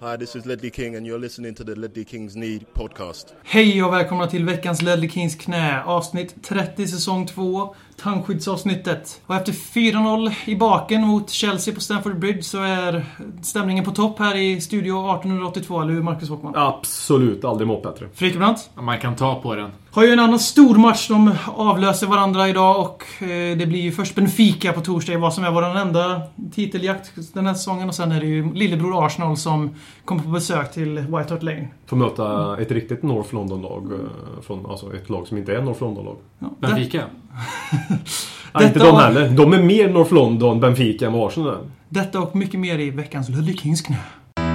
Hi, this is Ledley King and you're listening to the Ledley Kings Need podcast. Hej och välkomna till veckans Ledley Kings knä. Avsnitt 30 säsong 2. Tandskyddsavsnittet. Och efter 4-0 i baken mot Chelsea på Stamford Bridge så är stämningen på topp här i Studio 1882, eller hur Marcus Håkman? Absolut, aldrig mått bättre. Frikebrant? Man kan ta på den. Har ju en annan stor match. De avlöser varandra idag och eh, det blir ju först Benfica på torsdag, vad som är vår enda titeljakt den här säsongen. Och sen är det ju lillebror Arsenal som kommer på besök till White Hart Lane. Får möta ett riktigt North London-lag. eh, Från, alltså ett lag som inte är North London-lag. Ja, Benfica. Nej, inte de heller. De är mer North London, Benfica än vad Arsenal är. Detta och mycket mer i veckans Ledley Kings knä.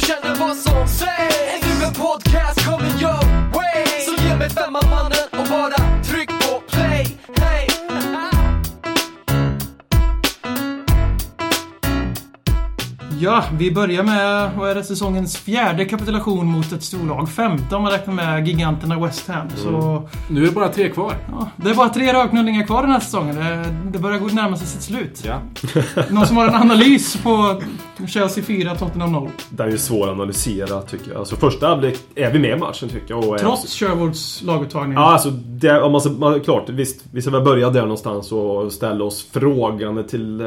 du känner vad som sägs Är nu en podcast coming your way Så ge mig femman mannen och bara tryck på play Hey! Ja, vi börjar med, vad är det, säsongens fjärde kapitulation mot ett storlag. Femte om man räknar med giganterna West Ham. Så Nu är det bara tre kvar. ja, det är bara tre röknullningar kvar den här säsongen. Det, det börjar gå närma sig sitt slut. Ja. Någon som har en analys på Chelsea 4, Tottenham 0. Det är ju svår att analysera tycker jag. Alltså första halvlek är vi med i matchen tycker jag. Och är- Trots Sherwoods laguttagning. Ja, alltså det, om man, man, klart, visst, vi ska väl börja där någonstans och ställa oss frågande till eh,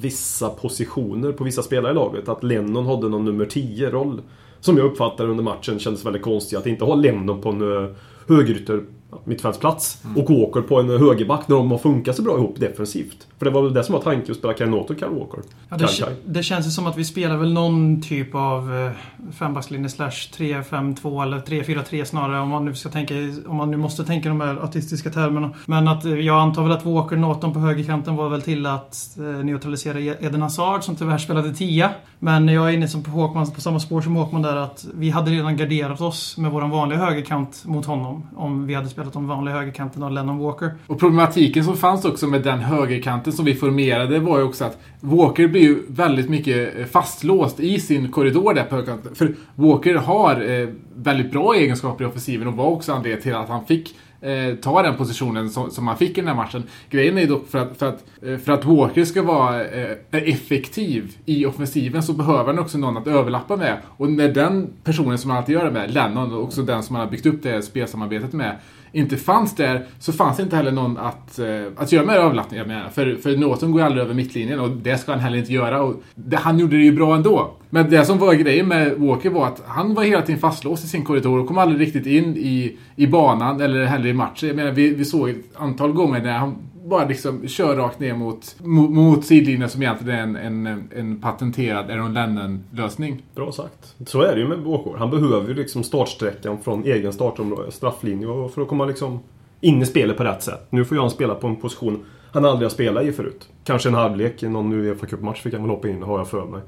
vissa positioner på vissa spelare i laget. Att Lennon hade någon nummer 10-roll. Som jag uppfattade under matchen kändes väldigt konstigt. Att inte ha Lennon på en uh, högerytter mittfältsplats och Walker på en högerback när de har funkat så bra ihop defensivt. För det var väl det som var tanken att spela Kyle Noto och Kyle Walker. Ja, det, Kyle det känns ju som att vi spelar väl någon typ av eh, fembackslinje slash 3-5-2 eller 3-4-3 snarare om man nu ska tänka om man nu måste tänka de här artistiska termerna. Men att eh, jag antar väl att Walker Norton på högerkanten var väl till att eh, neutralisera Eden Hazard som tyvärr spelade 10. Men jag är inne som på, Håkman, på samma spår som Håkman där att vi hade redan garderat oss med våran vanliga högerkant mot honom. Om vi hade spelat de vanliga högerkanten av Lennon Walker. Och problematiken som fanns också med den högerkanten som vi formerade var ju också att Walker blir ju väldigt mycket eh, fastlåst i sin korridor där på högerkanten. För Walker har eh, väldigt bra egenskaper i offensiven och var också anledningen till att han fick eh, ta den positionen som, som han fick i den här matchen. Grejen är dock för att, för att, för att Walker ska vara effektiv i offensiven så behöver han också någon att överlappa med. Och när den personen som han alltid gör det med, Lennon, och också den som han har byggt upp det här spelsamarbetet med, inte fanns där så fanns det inte heller någon att, eh, att göra med överlappningar med. För, för Norton går ju aldrig över mittlinjen och det ska han heller inte göra. Och det, han gjorde det ju bra ändå. Men det som var grejen med Walker var att han var hela tiden fastlåst i sin korridor och kom aldrig riktigt in i, i banan eller heller i matchen. Jag menar, vi, vi såg ett antal gånger när han bara liksom kör rakt ner mot, mot, mot sidlinjen som egentligen är en, en, en patenterad Aaron Lennon-lösning. Bra sagt. Så är det ju med Walker. Han behöver ju liksom startsträckan från egen startområde, strafflinje, för att komma liksom in i spelet på rätt sätt. Nu får ju han spela på en position han aldrig har spelat i förut. Kanske en halvlek i någon Uefa Cup-match fick han väl hoppa in, har jag för mig.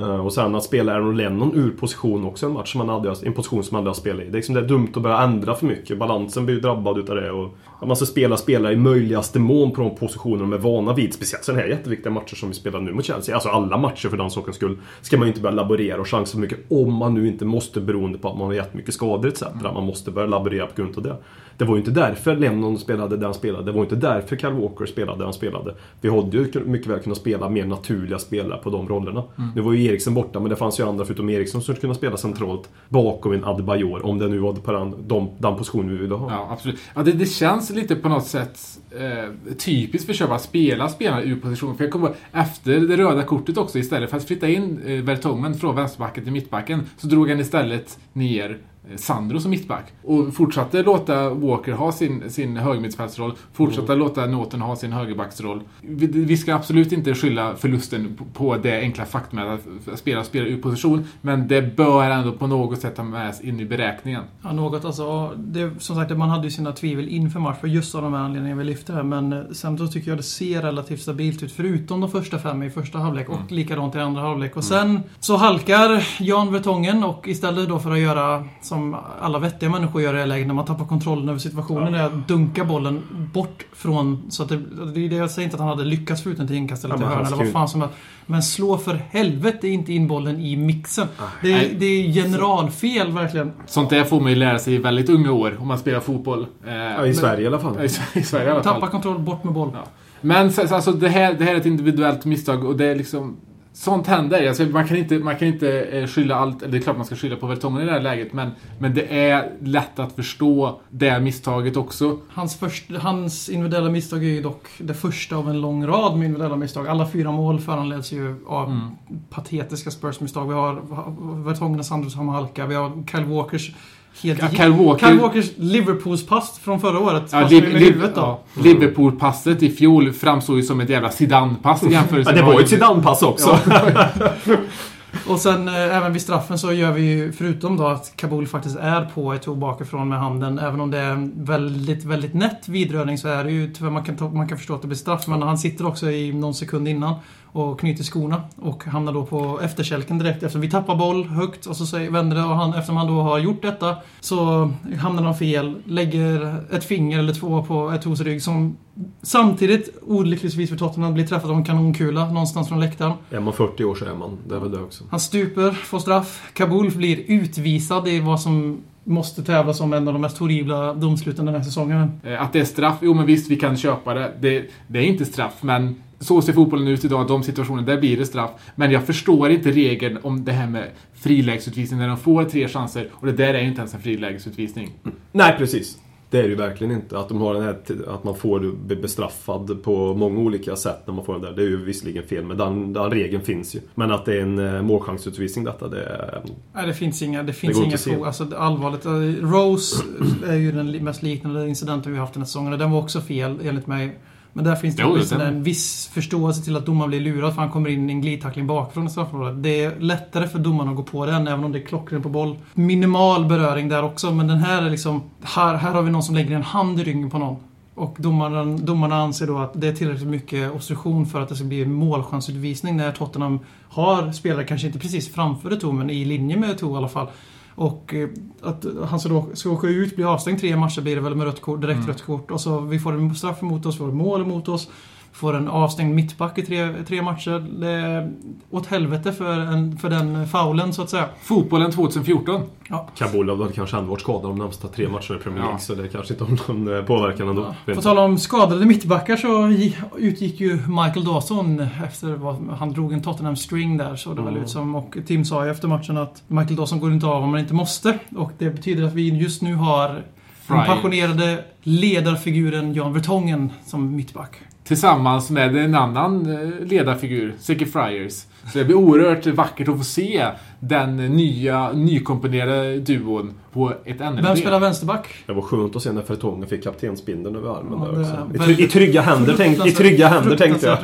Eh, och sen att spela Aaron Lennon ur position också en match som han aldrig har, en position som han aldrig har spelat i. Det är, liksom, det är dumt att börja ändra för mycket. Balansen blir ju drabbad utav det. Och att man ska spela spelare i möjligaste mån på de positioner de är vana vid. Speciellt sådana här jätteviktiga matcher som vi spelar nu mot Chelsea. Alltså alla matcher för den sakens skull. Ska man ju inte börja laborera och chansa för mycket om man nu inte måste beroende på att man har jättemycket skador etc. Man måste börja laborera på grund av det. Det var ju inte därför Lennon spelade där han spelade. Det var inte därför Kyle Walker spelade där han spelade. Vi hade ju mycket väl kunnat spela mer naturliga spelare på de rollerna. Nu var ju Eriksen borta, men det fanns ju andra förutom Eriksson som skulle kunna spela centralt bakom en Adebayor. Om det nu var på den, de, den positionen vi ville ha. Ja, absolut. Ja, det, det känns lite på något sätt eh, typiskt för Köpa att spela spelare ur position. För jag kommer efter det röda kortet också, istället för att flytta in eh, Vertongen från vänsterbacken till mittbacken, så drog han istället ner Sandro som mittback. Och fortsatte låta Walker ha sin, sin högermittfältsroll. Fortsatte låta Norton ha sin högerbacksroll. Vi, vi ska absolut inte skylla förlusten på, det enkla faktumet att spela spelar ur position. Men det bör ändå på något sätt ta med in i beräkningen. Ja, något alltså. Det, som sagt, man hade ju sina tvivel inför match för just av de här anledningarna vi lyfter här. Men eh, samtidigt tycker jag det ser relativt stabilt ut. Förutom de första fem i första halvlek och likadant i andra halvlek. Och sen så halkar Jan Vertongen och istället då för att göra som alla vettiga människor gör i det läget när man tappar kontrollen över situationen är att dunka bollen bort från... Så att det, det är det jag säger inte att han hade lyckats få ut den till inkast eller Ja, till men hörna eller vad fan som helst. Men slå för helvete inte in bollen i mixen. Det, Nej. är- det är generalfel verkligen. Sånt där får man ju lära sig i väldigt unga år om man spelar fotboll. Eh, Ja, I Sverige i alla fall. I, I Sverige i alla fall. Tappa kontroll, bort med boll. Ja. Men så- så alltså, det, här, det här är ett individuellt misstag och det är liksom... Sånt händer. Alltså, man kan inte, man kan inte eh, skylla allt, eller det är klart man ska skylla på Vertongen i det här läget, men, men det är lätt att förstå det misstaget också. Hans, först, hans individuella misstag är ju dock det första av en lång rad med individuella misstag. Alla fyra mål föranleds ju av Mm. patetiska Spurs-misstag. Vi har Vertongen och Sandro som halkar. Vi har Kyle Walkers helt... Ja, Kyle Walker- Kyle Walkers Liverpools pass från förra året. Ja, Liv- med huvudet då. ja, Liverpool-passet i fjol framstod ju som ett jävla Zidane-pass i jämförelse Ja, det var ju ett Zidane-pass också. Och sen eh, även vid straffen så gör vi ju, förutom då att Kabul faktiskt är på ett bakifrån med handen, även om det är väldigt, väldigt nätt vidrörning så är det ju tyvärr, man kan, ta, man kan förstå att det blir straff, men han sitter också i någon sekund innan och knyter skorna och hamnar då på efterkälken direkt eftersom vi tappar boll högt och så vänder det och han, eftersom han då har gjort detta så hamnar han fel, lägger ett finger eller två på ett hos rygg som samtidigt olyckligtvis för Tottenham blir träffad av en kanonkula någonstans från läktaren. Är man 40 år så är man. Det är väl det också. Han stuper, får straff. Kabul blir utvisad i vad som måste tävlas som en av de mest horribla domsluten den här säsongen. Eh, Att det är straff, jo men visst vi kan köpa det. Det, det är inte straff, men så ser fotbollen ut idag, de situationer, där blir det straff. Men jag förstår inte regeln om det här med frilägesutvisning när de får tre chanser och det där är ju inte ens en frilägesutvisning. Nej, precis. Det är det ju verkligen inte. Att, de har den här, att man får bestraffad på många olika sätt när man får den där. Det är ju visserligen fel, men den, den regeln finns ju. Men att det är en eh, målchansutvisning detta, det är... Nej, det finns inga, det finns inga inte att se. frågor. Alltså, det- allvarligt. eh, Rose är ju den mest liknande incidenten vi har haft den här säsongen. och Den var också fel, enligt mig. Men där finns det Jo, den- en viss förståelse till att domaren blir lurad för han kommer in i en glidtackling bakifrån i straffområdet. Det är lättare för domaren att gå på den, även om det är klockrent på boll. Minimal beröring där också, men den här är liksom... Här, här har vi någon som lägger en hand i ryggen på någon. Och domaren, domarna anser då att det är tillräckligt mycket obstruktion för att det ska bli målchansutvisning när Tottenham har spelare, kanske inte precis framför Eto'o, men i linje med Eto'o i alla fall. Och eh, att han ska då ska åka ut, bli avstängd tre matcher blir det väl med rött kort, direkt rött kort. Och så vi får en straff emot oss, vi får mål emot oss. Får en avstängd mittback i tre, tre matcher. Det är åt helvete för, en, för den faulen så att säga. Fotbollen 2014. Kabulov hade kanske ändå varit skadad de närmsta tre matcherna i Premier League, Ja. så det kanske inte har någon eh, påverkan ändå. På tal om skadade mittbackar så gi- utgick ju Michael Dawson efter vad han drog en Tottenham string där såg det väl Mm. ut som. Och Tim sa ju efter matchen att Michael Dawson går inte av om man inte måste. Och det betyder att vi just nu har den passionerade ledarfiguren Jan Vertongen som mittback. Tillsammans med en annan eh, ledarfigur, Zeki Friars. Så det blir oerhört vackert att få se den nya, nykomponerade duon på ett NLB. Vem spelar vänsterback? Det var skönt att se när Fertongen fick kaptensbindeln över armen Ja, där också. I, try- I trygga händer, tänk, i trygga händer tänkte jag.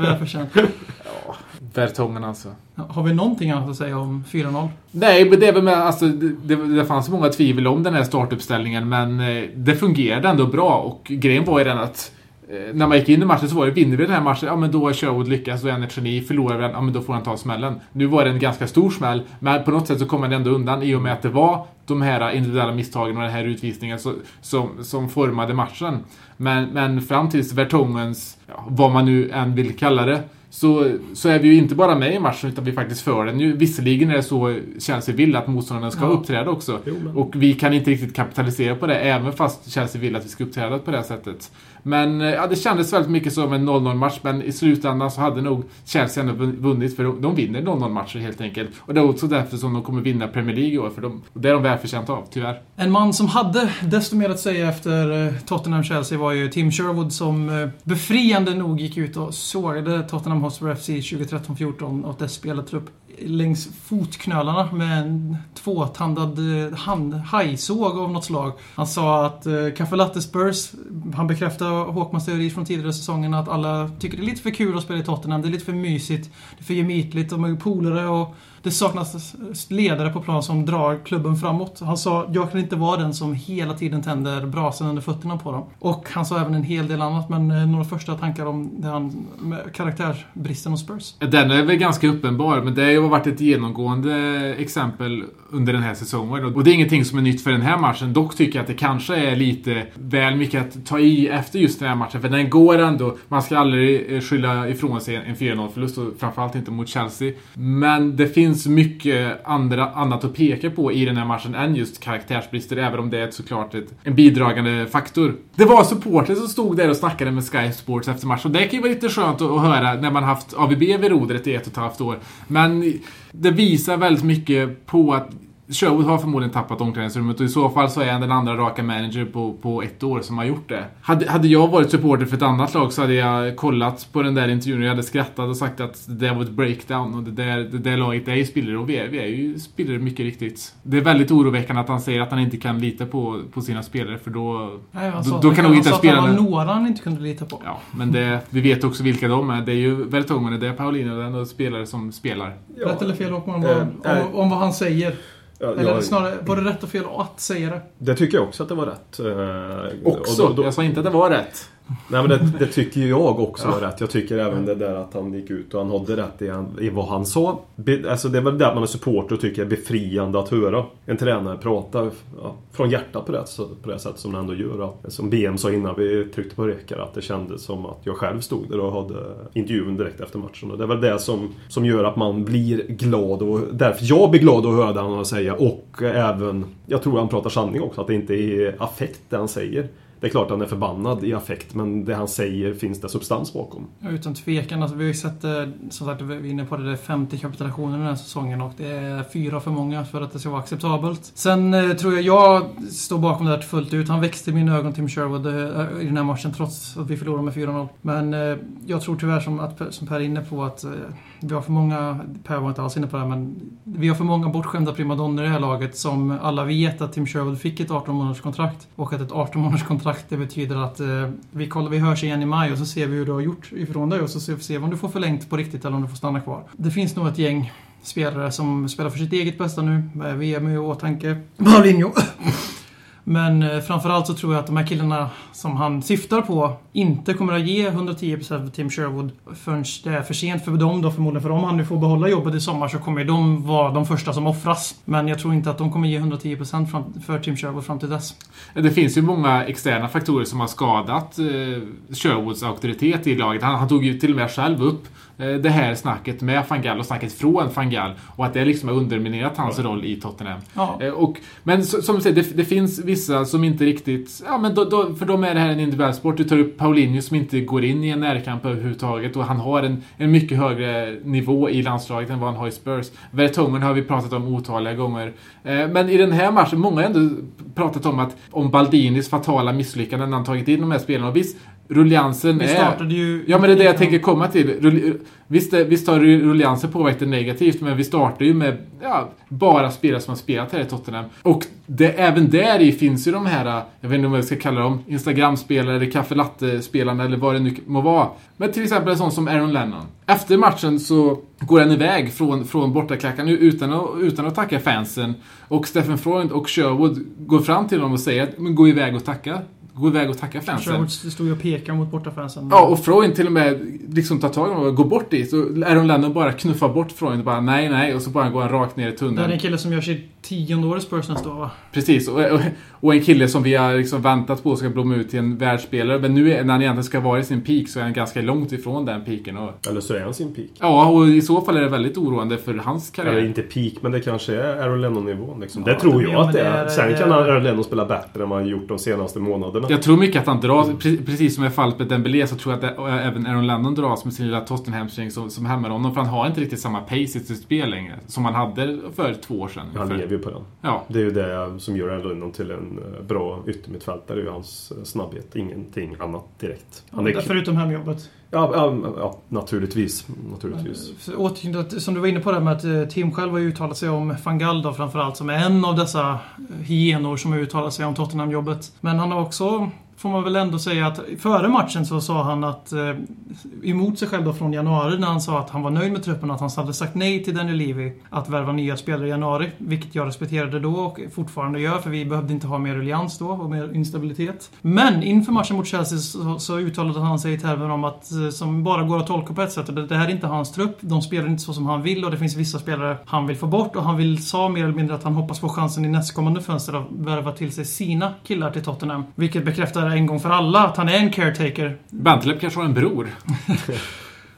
Vertongen alltså. Har vi någonting annat att säga om 4-0? Nej, men det är väl med, alltså, det, det, det fanns många tvivel om den här startuppställningen, men eh, det fungerade ändå bra. Och grejen var ju den att Eh, när man gick in i matchen så var det, vinner vi den här matchen, ja men då är Sherwood lyckas, då är han ett geni. Förlorar vi den, ja men då får han ta smällen. Nu var det en ganska stor smäll, men på något sätt så kom han ändå undan i och med att det var de här individuella misstagen och den här utvisningen så, som, som formade matchen. Men, men fram tills Vertongens, ja, vad man nu än vill kalla det, så, så är vi ju inte bara med i matchen utan vi faktiskt för den. ju. Visserligen är det så Chelsea vill att motståndaren ska Ja. uppträda också. Jo, men- Och vi kan inte riktigt kapitalisera på det även fast Chelsea vill att vi ska uppträda på det sättet. Men eh, ja, det kändes väldigt mycket som en 0-0 match men i slutändan så hade nog Chelsea ändå vun- vunnit för de, de vinner 0-0 matcher helt enkelt. Och det är också därför som de kommer vinna Premier League i år för de, och det är de välförtjänta av, tyvärr. En man som hade desto mer att säga efter eh, Tottenham-Chelsea var ju Tim Sherwood som eh, befriande nog gick ut och sågade Tottenham Hotspur FC 2013-14 och dess spelartrupp längs fotknölarna med en tvåtandad eh, hand, hajsåg av något slag. Han sa att eh, Café Latte Spurs, han bekräftade Håkmans teori från tidigare säsongen att alla tycker det är lite för kul att spela i Tottenham. Det är lite för mysigt, det är för gemytligt, de är polare och det saknas ledare på plan som drar klubben framåt. Han sa, jag kan inte vara den som hela tiden tänder brasan under fötterna på dem. Och han sa även en hel del annat, men eh, några första tankar om det han, med karaktärsbristen hos Spurs? Den är väl ganska uppenbar, men det har varit ett genomgående exempel under den här säsongen. Och det är ingenting som är nytt för den här matchen. Dock tycker jag att det kanske är lite väl mycket att ta i efter just den här matchen. För den går ändå. Man ska aldrig eh, skylla ifrån sig en 4-0-förlust, och framförallt inte mot Chelsea. Men det finns mycket andra, annat att peka på i den här matchen än just karaktärsbrister, även om det är såklart ett, en bidragande faktor. Det var supportrar som stod där och snackade med Sky Sports efter matchen. Och det kan ju vara lite skönt att, att höra när man haft AVB vid rodret i ett och ett halvt år. Men det visar väldigt mycket på att Sherwood har förmodligen tappat omklädningsrummet och i så fall så är han den andra raka manager på, på ett år som har gjort det. Hade, hade jag varit supporter för ett annat lag så hade jag kollat på den där intervjun och jag hade skrattat och sagt att det där var ett breakdown och det där, det där laget är ju spelare och vi är, vi är ju spelare mycket riktigt. Det är väldigt oroväckande att han säger att han inte kan lita på, på sina spelare för då, Nej, han då, då kan nog inte han sa att det spelarna... var några han inte kunde lita på. Ja, men det, vi vet också vilka de är. Det är ju Vertonghen, det är Paulino, det är ändå spelare som spelar. Rätt eller fel Håkman, Eh, om, om, om vad han säger? Ja, Eller jag, snarare, var det rätt och fel att säga det? det tycker jag också att det var rätt. Eh, Också! och då- då- Jag sa inte att det var rätt. Nej men det, det tycker ju jag också var rätt. Jag tycker även det där att han gick ut och han hade rätt i, i vad han sa. Be, alltså det är väl det att man är supporter och tycker är befriande att höra en tränare prata ja, från hjärtat på det, på det sätt som han ändå gör. Att, som BM sa innan vi tryckte på rekar, att det kändes som att jag själv stod där och hade intervjun direkt efter matchen. Och det är väl det som, som gör att man blir glad och därför jag blir glad att höra det han har att säga. Och även, jag tror han pratar sanning också, att det inte är affekt det han säger. Det är klart han är förbannad i affekt, men det han säger finns det substans bakom. Ja, Utan tvekan. Alltså, vi har ju sett, eh, som sagt, vi är inne på det, det är 50 kapitulationer den här säsongen och det är fyra för många för att det ska vara acceptabelt. Sen eh, tror jag jag står bakom det här fullt ut. Han växte i mina ögon, Tim Sherwood, eh, eh i den här matchen trots att vi förlorade med 4-0. Men eh, jag tror tyvärr som, att, som Per är inne på att eh, vi har för många, Per var inte alls inne på det här, men vi har för många bortskämda primadonner i det här laget som alla vet att Tim Sherwood fick ett 18 månaders kontrakt och att ett 18 månaders kontrakt det betyder att eh, vi kollar, vi hörs igen i maj och så ser vi hur du har gjort ifrån dig och så ser vi ser vi om du får förlängt på riktigt eller om du får stanna kvar. Det finns nog ett gäng spelare som spelar för sitt eget bästa nu eh, med VM i åtanke. Paulinho. Men eh, framförallt så tror jag att de här killarna som han syftar på inte kommer att ge 110% för Tim Sherwood förrän det är för sent för dem då förmodligen. För om han nu får behålla jobbet i sommar så kommer de vara de första som offras. Men jag tror inte att de kommer ge 110% fram, för Tim Sherwood fram till dess. Det finns ju många externa faktorer som har skadat eh, Sherwoods auktoritet i laget. Han, han tog ju till och med själv upp det här snacket med van Gaal och snacket från van Gaal och att det liksom har underminerat hans roll i Tottenham. Ja. Eh, och, men som du säger, det, det finns vissa som inte riktigt... Ja, men då, då, för dem är det här en individuell sport. Du tar upp Paulinho som inte går in i en närkamp överhuvudtaget och han har en, en mycket högre nivå i landslaget än vad han har i Spurs. Vertonghen har vi pratat om otaliga gånger. Eh, men i den här matchen, många har ändå pratat om att om Baldinis fatala misslyckanden när han tagit in de här spelarna. Och visst, rulliansen Vi är... startade ju... Ja, men det är det jag tänker komma till. Rull- Visst, eh, visst har rulliansen påverkat det negativt, men vi startar ju med ja, bara spelare som har spelat här i Tottenham. Och det, även där i finns ju de här, eh, jag vet inte vad jag ska kalla dem, Instagram-spelare, eller kaffe latte-spelarna eller vad det nu må vara. Men till exempel en sån som Aaron Lennon. Efter matchen så går han iväg från, från bortaklackarna utan att, utan att tacka fansen. Och Stephen Freund och Sherwood går fram till honom och säger att men gå iväg och tacka. Gå iväg och tacka fansen. Sherwood stod ju och pekade mot bortafansen. Ja, och Freund till och med liksom tar tag i honom och går bort dit. Så Aaron Lennon bara knuffar bort Freund och bara nej, nej. Och så bara går han rakt ner i Det tunneln. är en kille som gör sitt tionde år i Spurs nästa år va? Precis. Och, och, och en kille som vi har liksom väntat på ska blomma ut till en världsspelare. Men nu är- när han egentligen ska vara i sin peak så är han ganska långt ifrån den peaken. Och, Eller så är han sin peak. ja, och i så fall är det väldigt oroande för hans karriär. Eller inte peak, men det kanske är Aaron Lennon-nivån. Liksom. Ja, det tror det- jag ja, men att det det är. är- Sen det kan Aaron Lennon spela bättre än vad han gjort de senaste månaderna. Jag tror mycket att han dras, pre- precis som i fallet med Dembélé, så tror jag att det, även Aaron Lennon dras med sin lilla Tottenham-string som, som hämmar honom. För han har inte riktigt samma pace i sitt spel längre. Som han hade för två år sedan. Han För- lever ju på den. Ja. Det är ju det som gör Aaron Lennon till en eh, bra yttermittfältare. Det är ju hans eh, snabbhet. Ingenting annat direkt. Han är förutom hemjobbet. Ja, ja, ja naturligtvis. naturligtvis. Åter, som du var inne på det med att eh, Tim själv har uttalat sig om van Gaal då framförallt som är en av dessa eh, hyenor som har uttalat sig om Tottenham-jobbet. Men han har också får man väl ändå säga att före matchen så sa han att eh, emot sig själv då från januari när han sa att han var nöjd med truppen att han hade sagt nej till Daniel Levy att värva nya spelare i januari. Vilket jag respekterade då och fortfarande gör för vi behövde inte ha mer ruljans då och mer instabilitet. Men inför matchen mot Chelsea så, så uttalade han sig i termer om att eh, som bara går att tolka på ett sätt. Det här är inte hans trupp. De spelar inte så som han vill och det finns vissa spelare han vill få bort och han vill sa mer eller mindre att han hoppas få chansen i nästkommande fönster att värva till sig sina killar till Tottenham. Vilket bekräftar en gång för alla att han är en caretaker. Bentaleb kanske har en bror.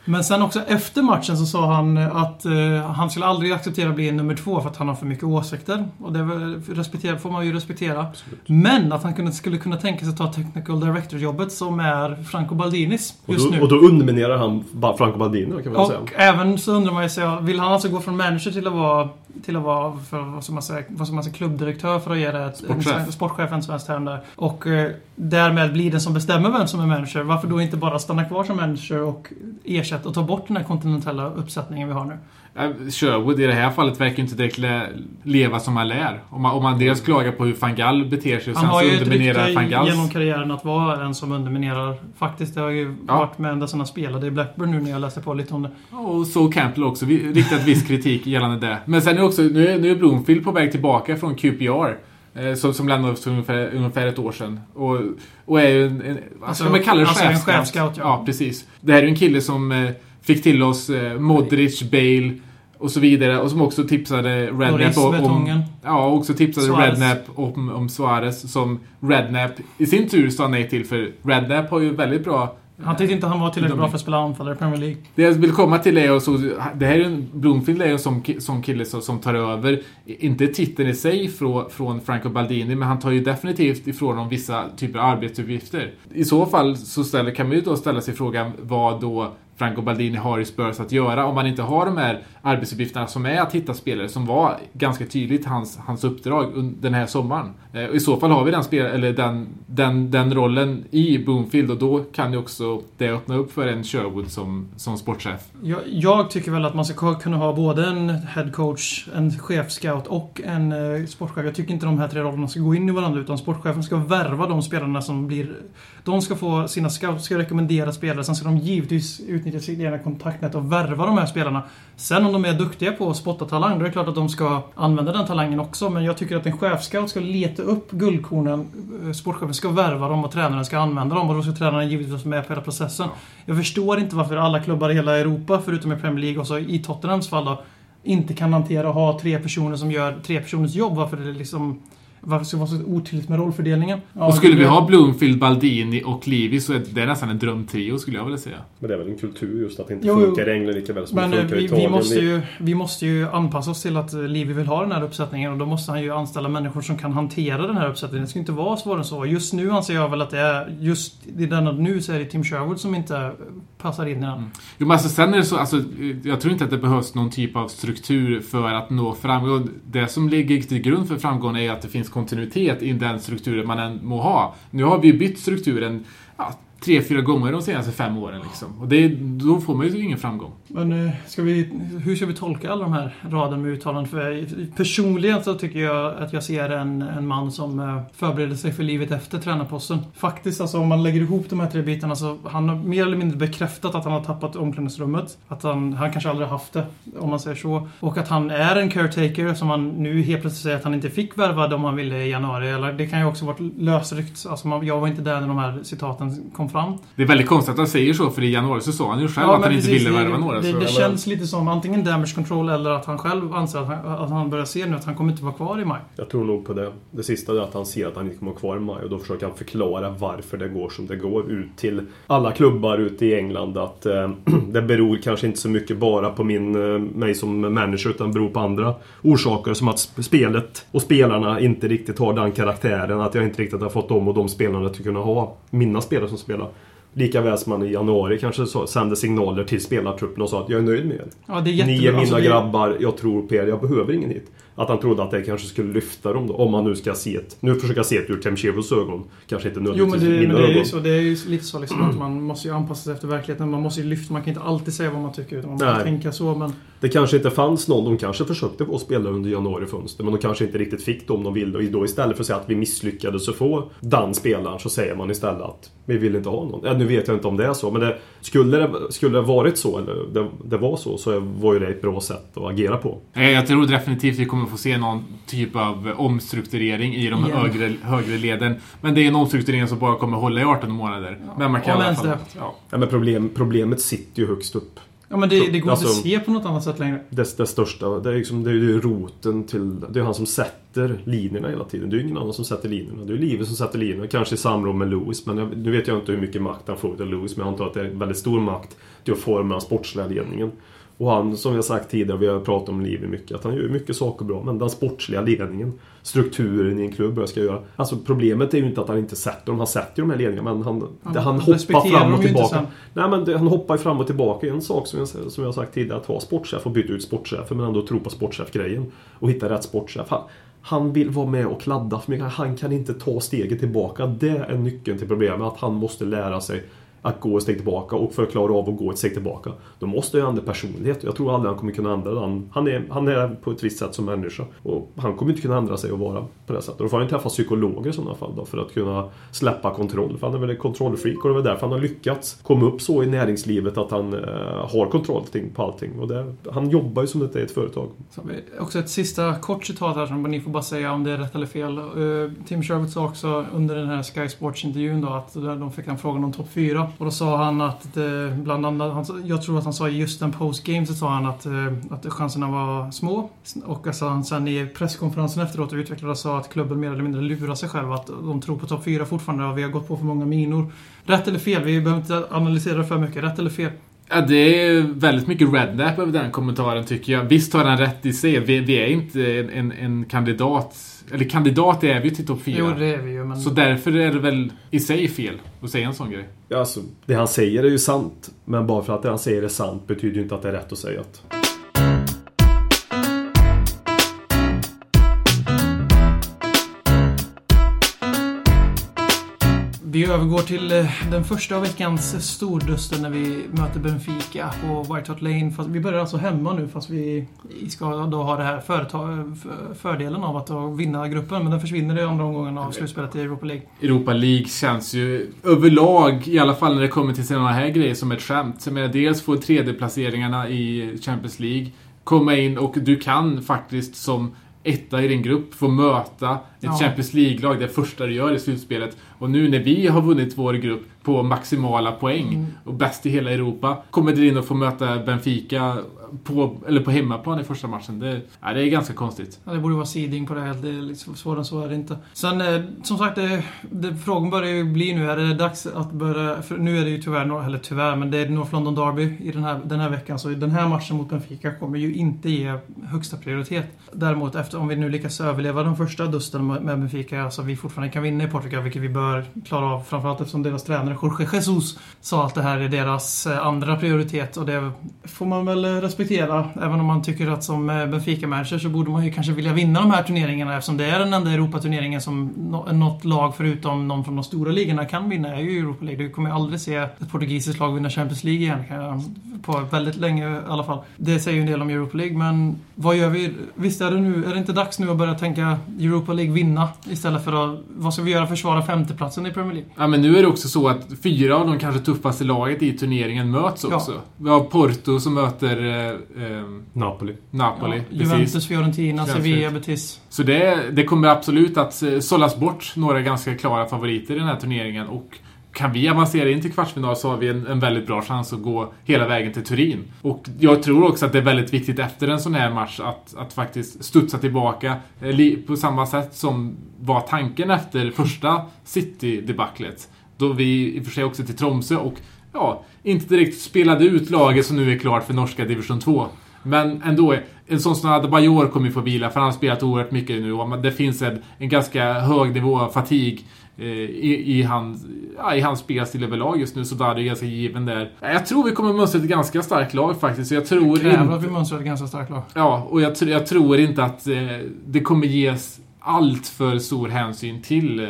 Men sen också efter matchen så sa han att uh, han skulle aldrig acceptera att bli nummer två för att han har för mycket åsikter. Och det respekterar, får man ju respektera. Absolut. Men att han kunde, skulle kunna tänka sig att ta technical director-jobbet som är Franco Baldinis just och då, nu. Och då underminerar han Franco Baldini kan man och säga. Och även så undrar man ju sig, vill han alltså gå från manager till att vara till att vara, för, vad ska man säga, vad ska man säga klubbdirektör för att ge det ett, sportchef. en, sportchef en svensk term där. Och eh, därmed blir den som bestämmer vem som är manager. Varför då inte bara stanna kvar som manager och ersätta och ta bort den här kontinentala uppsättningen vi har nu? Sherwood i det här fallet verkar inte direkt leva som han lär. Om man, om man dels klagar på hur van Gaal beter sig och sen så underminerar van Gaals... genom karriären att vara en som underminerar. Faktiskt, det har ju ja. varit med ända sedan han spelade i Blackburn nu när jag läste på lite om det. Och så Campbell också. Riktat viss kritik gällande det. Men sen är också, nu är, nu är Bloomfield på väg tillbaka från QPR. Eh, som, som lämnades för ungefär, ungefär ett år sedan. Och, och är ju en, en alltså, man kalla det? Alltså chefscout. en chefscout, ja. ja. precis. Det här är ju en kille som eh, fick till oss eh, Modric, Bale, och så vidare. Och som också tipsade Rednap om... Ja, och också tipsade Suarez. Rednap om, om Suarez. Som Rednap i sin tur sa nej till. För Rednap har ju väldigt bra... Han tyckte inte han var tillräckligt bra för att spela anfallare i Premier League. Det jag vill komma till är så, det här är en, Bloomfield är en sån, sån kille som, som tar över, inte titeln i sig från, från Franco Baldini, men han tar ju definitivt ifrån dem vissa typer av arbetsuppgifter. I så fall så ställer, kan man ju då ställa sig frågan vad då Franco Baldini har i Spurs att göra om man inte har de här arbetsuppgifterna som är att hitta spelare som var ganska tydligt hans, hans uppdrag den här sommaren. Eh, och I så fall har vi den, spel, eller den, den, den rollen i Boomfield och då kan ju också det öppna upp för en Sherwood som, som sportchef. Jag, jag tycker väl att man ska kunna ha både en headcoach, en chefscout och en eh, sportchef. Jag tycker inte de här tre rollerna ska gå in i varandra utan sportchefen ska värva de spelarna som blir... De ska få sina scouts ska rekommendera spelare, sen ska de givetvis utnyttja sitt egna kontaktnät och värva de här spelarna. Sen om de är duktiga på att spotta talang, då är det klart att de ska använda den talangen också. Men jag tycker att en chefscout ska leta upp guldkornen. Eh, Sportchefen ska värva dem och tränaren ska använda dem. Och då ska tränaren givetvis vara med på hela processen. Jag förstår inte varför alla klubbar i hela Europa, förutom i Premier League och så i Tottenhams fall då, inte kan hantera att ha tre personer som gör tre personers jobb. Varför det liksom varför ska det vara så otydligt med rollfördelningen? Ja, och skulle vi ha Bloomfield, Baldini och Livi så är det nästan en drömtrio skulle jag vilja säga. Men det är väl en kultur just att det inte jo, funkar i England lika väl som men det funkar vi, i Italien. Vi måste, ju, vi måste ju anpassa oss till att Livi vill ha den här uppsättningen och då måste han ju anställa människor som kan hantera den här uppsättningen. Det ska inte vara svårare än så. Just nu anser jag väl att det är just i denna nu så är det Tim Sherwood som inte passar in i den. Mm. Jo men alltså sen är det så, alltså, jag tror inte att det behövs någon typ av struktur för att nå framgång. Det som ligger till grund för framgång är att det finns kontinuitet i den strukturen man än må ha. Nu har vi bytt strukturen ja, tre, fyra gånger de senaste fem åren. Liksom. Och det, då får man ju ingen framgång. Men eh, ska vi, hur ska vi tolka alla de här raderna med uttalanden? För personligen så tycker jag att jag ser en, en man som eh, förbereder sig för livet efter tränarposten. Faktiskt, alltså om man lägger ihop de här tre bitarna så han har mer eller mindre bekräftat att han har tappat omklädningsrummet. Att han, han kanske aldrig haft det, om man säger så. Och att han är en caretaker som han nu helt plötsligt säger att han inte fick värva om han ville i januari. Eller det kan ju också varit lösryckt. Alltså man, jag var inte där när de här citaten kom fram. Det är väldigt konstigt att han säger så, för i januari så sa han ju själv ja, att han precis, inte ville värva några. Det, det, det känns lite som antingen damage control eller att han själv anser att han, att han börjar se nu att han kommer inte vara kvar i maj. Jag tror nog på det. Det sista är att han ser att han inte kommer vara kvar i maj och då försöker han förklara varför det går som det går ut till alla klubbar ute i England. Att eh, det beror kanske inte så mycket bara på min, eh, mig som manager utan beror på andra orsaker som att spelet och spelarna inte riktigt har den karaktären. Att jag inte riktigt har fått dem och de spelarna till att kunna ha mina spelare som spelar. Likaväl som man i januari kanske sände signaler till spelartruppen och sa att jag är nöjd med er. Ja, det är Ni är mina alltså, grabbar, jag tror på er, jag behöver ingen hit. Att han trodde att det kanske skulle lyfta dem då. Om man nu ska se ett... Nu försöker jag se det ur Temchevos ögon. Kanske inte Jo men nödvändigtvis det, mina men det är ju så. Det är ju lite så liksom att man måste ju anpassa sig efter verkligheten. Man måste ju lyfta. Man kan inte alltid säga vad man tycker utan man måste Nej. tänka så. Men Det kanske inte fanns någon. De kanske försökte få spela under januarifönstret. Men de kanske inte riktigt fick dem de ville. Och då istället för att säga att vi misslyckades att få den spelaren så säger man istället att vi vill inte ha någon. Ja, nu vet jag inte om det är så. Men det, skulle, det, skulle det varit så, eller det, det var så, så var ju det ett bra sätt att agera på. Eh, Jag tror definitivt vi kommer få se någon typ av omstrukturering i de Igen. högre, högre leden. Men det är en omstrukturering som bara kommer hålla i 18 månader. Men man kan i alla fall... Ja. Ja, men problem, problemet sitter ju högst upp. Ja men det, det går Alltså- inte att se på något annat sätt längre. Det, det största, det är, liksom, det är ju roten till... Det är han som sätter linjerna hela tiden. Det är ju ingen annan som sätter linjerna. Det är ju Livet som sätter linjerna. Kanske i samråd med Lewis. Men jag, nu vet jag inte hur mycket makt han får av Lewis. Men jag antar att det är väldigt stor makt till att forma sportsliga ledningen. Och han, som jag sagt tidigare, vi har pratat om Livet mycket, att han gör mycket saker bra. Men den sportsliga ledningen, strukturen i en klubb, vad jag ska göra. Alltså problemet är ju inte att han inte sätter dem. Han sätter ju de här ledningarna, men han, Han det, han hoppar fram och tillbaka. Nej men det, han hoppar ju fram och tillbaka. En sak som jag, som jag har sagt tidigare, att ha sportchef och byta ut sportchefer men ändå tro på sportchefgrejen. Och hitta rätt sportchef. Han, han vill vara med och kladda för mycket. Han kan inte ta steget tillbaka. Det är nyckeln till problemet. Att han måste lära sig att gå ett steg tillbaka och för att klara av att gå ett steg tillbaka då måste jag ändra personlighet. Jag tror aldrig han kommer kunna ändra den. Han är, han är på ett visst sätt som människa och han kommer inte kunna ändra sig och vara på det sättet. Då får han ju träffa psykologer i sådana fall då, för att kunna släppa kontroll. För han är väl en kontrollfreak och det är väl därför han har lyckats komma upp så i näringslivet att han eh, har kontroll på allting. Och det, han jobbar ju som det är ett företag. Så vi också ett sista kort citat här som ni får bara säga om det är rätt eller fel. Eh, Tim Sherwood sa också under den här Sky Sports-intervjun då att där de fick en frågan om topp 4. Och då sa han att det, bland annat, han, jag tror att han sa i just den postgame så sa han att, eh, att chanserna var små. Och alltså han sen i presskonferensen efteråt utvecklade och sa att klubben mer eller mindre lurar sig själv. Att de tror på topp 4 fortfarande och vi har gått på för många minor. Rätt eller fel? Vi behöver inte analysera det för mycket. Rätt eller fel? Ja, det är väldigt mycket rednap över den kommentaren tycker jag. Visst har han rätt i sig. Vi, vi är inte en, en, en kandidat... Eller kandidat är vi till topp 4. Jo, det är vi ju. Men... Så därför är det väl i sig fel att säga en sån grej. Ja, Alltså, det han säger är ju sant. Men bara för att det han säger är sant betyder ju inte att det är rätt att säga att. Vi övergår till eh, den första av veckans storduster när vi möter Benfica på White Hart Lane. Fast vi börjar alltså hemma nu fast vi ska då ha det här företag, fördelen av att vinna gruppen. Men den försvinner i andra omgången av slutspelet i Europa League. Europa League känns ju överlag, i alla fall när det kommer till sådana här grejer, som ett skämt. Jag menar, dels få tredjeplaceringarna i Champions League, komma in och du kan faktiskt som etta i din grupp få möta ett Ja. Champions League-lag det första du gör i slutspelet. Och nu när vi har vunnit vår grupp på maximala poäng Mm. och bäst i hela Europa, kommer du in och får möta Benfica på, eller på hemmaplan i första matchen. Det, ja, det är ganska konstigt. Ja, det borde vara seeding på det här. Det är liksom svårare än så är det inte. Sen, eh, som sagt, det, det, frågan börjar ju bli nu. Är det dags att börja... Nu är det ju tyvärr, eller tyvärr, men det är North London Derby i den här, den här veckan. Så den här matchen mot Benfica kommer ju inte ge högsta prioritet. Däremot, efter, om vi nu lyckas överleva den första dusten med med Benfica, alltså vi fortfarande kan vinna i Portugal, vilket vi bör klara av. Framförallt eftersom deras tränare Jorge Jesus sa att det här är deras eh, andra prioritet. Och det får man väl eh, respektera. Även om man tycker att som eh, Benfica-manager så borde man ju kanske vilja vinna de här turneringarna eftersom det är den enda Europaturneringen som något lag förutom någon från de stora ligorna kan vinna är ju Europa League. Du kommer ju aldrig se ett portugisiskt lag vinna Champions League igen. På väldigt länge i alla fall. Det säger ju en del om Europa League, men vad gör vi? Visst är det nu, är det inte dags nu att börja tänka Europa League vinna istället för att, vad ska vi göra? Försvara femteplatsen i Premier League? Ja, men nu är det också så att fyra av de kanske tuffaste laget i turneringen möts Ja. också. Vi har Porto som möter eh, eh, Napoli. Napoli. Ja, precis. Juventus, Fiorentina, Sevilla. Betis. Så det, det kommer absolut att eh, sållas bort några ganska klara favoriter i den här turneringen. Och kan vi avancera in till kvartsfinal så har vi en, en väldigt bra chans att gå hela vägen till Turin. Och jag tror också att det är väldigt viktigt efter en sån här match att, att faktiskt studsa tillbaka eh, på samma sätt som var tanken efter första City-debaclet. Då vi i och för sig också till Tromsö och ja, inte direkt spelade ut laget som nu är klart för norska division 2. Men ändå, en sån som Adebayor kommer ju få vila för han har spelat oerhört mycket nu och det finns en, en ganska hög nivå av fatig i, i, hans, ja, i hans spelstil överlag just nu, så där är ganska given där. Jag tror vi kommer mönstra ett ganska starkt lag faktiskt. Jag tror Det kräver inte... att vi mönstrar ett ganska starkt lag. Ja, och jag, jag tror inte att eh, det kommer ges allt för stor hänsyn till eh,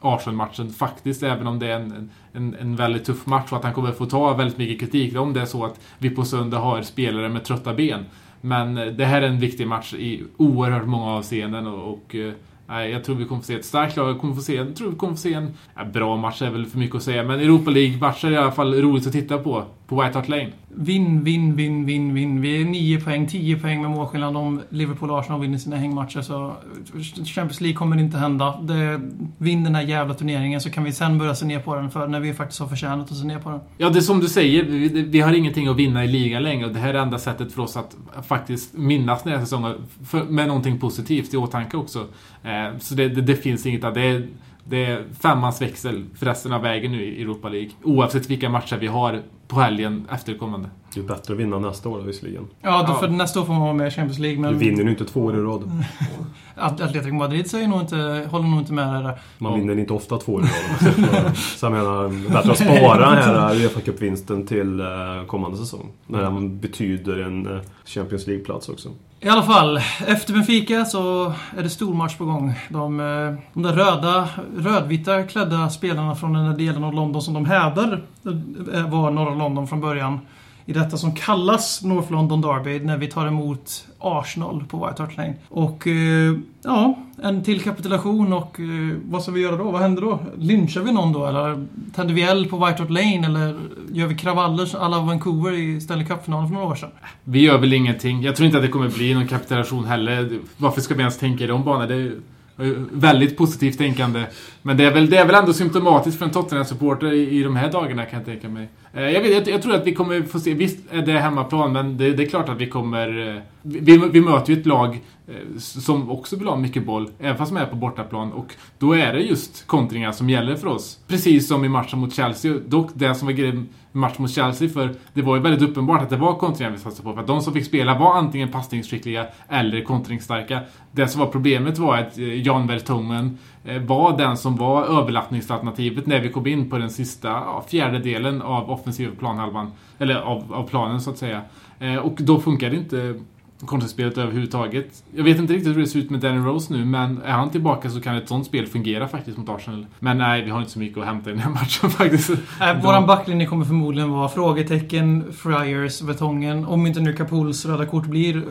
Arsenal-matchen faktiskt, även om det är en, en, en väldigt tuff match och att han kommer få ta väldigt mycket kritik om det är så att vi på söndag har spelare med trötta ben. Men eh, det här är en viktig match i oerhört många avseenden och, och eh, Nej, jag tror vi kommer få se ett starkt lag. Jag, kommer få se, jag tror vi kommer få se en ja, bra match, är väl för mycket att säga. Men Europa League-matcher är i alla fall roligt att titta på. På White Hart Lane. Vinn, vinn, vinn, vinn, vinn. Vi är 9 poäng, 10 poäng med målskillnad om Liverpool och Arsenal vinner sina hängmatcher. Så Champions League kommer inte hända. Det, vinn den här jävla turneringen så kan vi sen börja se ner på den för när vi faktiskt har förtjänat att se ner på den. Ja, det är som du säger. Vi, vi har ingenting att vinna i ligan längre och det här är enda sättet för oss att faktiskt minnas den här säsongen med någonting positivt i åtanke också. Eh, så det, det, det finns inget där. Det är, det är femmans växel för resten av vägen nu i Europa League. Oavsett vilka matcher vi har på helgen efterkommande. Det är bättre att vinna nästa år visserligen. Ja, då, Ja. för nästa år får man vara med i Champions League. Du Men vinner ju inte två år i rad. At- Atletico Madrid säger nog inte, håller nog inte med där. Man Ja. vinner inte ofta två år i rad. Så jag menar, bättre att spara den här Uefa Cup-vinsten till eh, kommande säsong. När den betyder en eh, Champions League-plats också. I alla fall, efter Benfica så är det stor match på gång. De, eh, de där röda, rödvita klädda spelarna från den där delen av London som de hävdar eh, var norra London från början. I detta som kallas North London Derby när vi tar emot Arsenal på White Hart Lane. Och eh, ja, en till kapitulation och eh, vad ska vi göra då? Vad händer då? Lynchar vi någon då? Eller tänder vi eld på White Hart Lane? Eller gör vi kravaller alla Vancouver i Stanley Cup-finalen för några år sedan? Vi gör väl ingenting. Jag tror inte att det kommer bli någon kapitulation heller. Varför ska vi ens tänka i de banorna? Det är ju väldigt positivt tänkande. Men det är väl, det är väl ändå symptomatiskt för en Tottenham-supporter i, i de här dagarna kan jag tänka mig. Eh, jag, vet, jag, jag tror att vi kommer få se, visst är det hemmaplan, men det, det är klart att vi kommer... Eh, vi, vi möter ju ett lag eh, som också vill ha mycket boll, även fast de är på bortaplan. Och då är det just kontringar som gäller för oss. Precis som i matchen mot Chelsea. Dock det som var grejen med matchen mot Chelsea, för det var ju väldigt uppenbart att det var kontringar vi satsade på. För att de som fick spela var antingen passningsskickliga eller kontringsstarka. Det som var problemet var att Jan Vertonghen Eh, var den som var överlappningsalternativet när vi kom in på den sista ja, fjärdedelen av offensiva planhalvan. Eller av, av planen så att säga. Eh, och då funkade inte kontringsspelet överhuvudtaget. Jag vet inte riktigt hur det ser ut med Danny Rose nu, men är han tillbaka så kan ett sånt spel fungera faktiskt mot Arsenal. Men nej, vi har inte så mycket att hämta i den här matchen faktiskt. Äh, våran backlinje kommer förmodligen vara frågetecken, Friars, Betongen. Om inte nu Kapuls röda kort blir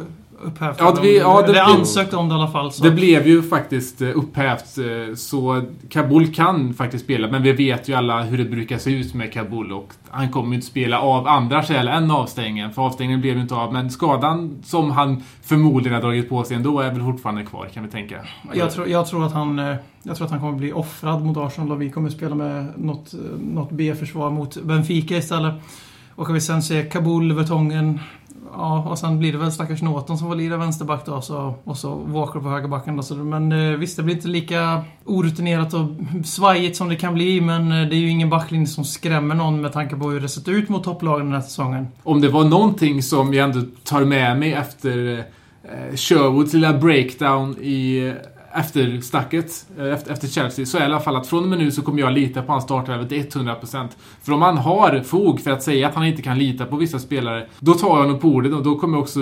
upphävt. Ja, det- ja, det Eller blir- ansökt om det i alla fall. Så. Det blev ju faktiskt eh, upphävt, eh, så Kabul kan faktiskt spela, men vi vet ju alla hur det brukar se ut med Kabul och han kommer ju inte spela av andra skäl än avstängningen, för avstängningen blev ju inte av, men skadan som han förmodligen har dragit på sig ändå är väl fortfarande kvar, kan vi tänka. jag, tror, jag, tror att han, eh, jag tror att han kommer bli offrad mot Arsenal och vi kommer spela med något, något B-försvar mot Benfica istället. Och kan vi sen se Kabul, Vertongen. Ja, och sen blir det väl stackars Norton som får lira vänsterback då. Så, och så Walker på högerbacken då. Så, men eh, visst, det blir inte lika orutinerat och svajigt som det kan bli. Men eh, det är ju ingen backlinje som skrämmer någon med tanke på hur det sett ut mot topplagen den här säsongen. Om det var någonting som jag ändå tar med mig efter eh, eh Sherwoods lilla breakdown i eh, efter snacket eh, efter, efter Chelsea, så är det i alla fall att från och med nu så kommer jag lita på hans startelva till 100%. För om han har fog för att säga att han inte kan lita på vissa spelare, då tar jag honom på ordet och då kommer jag också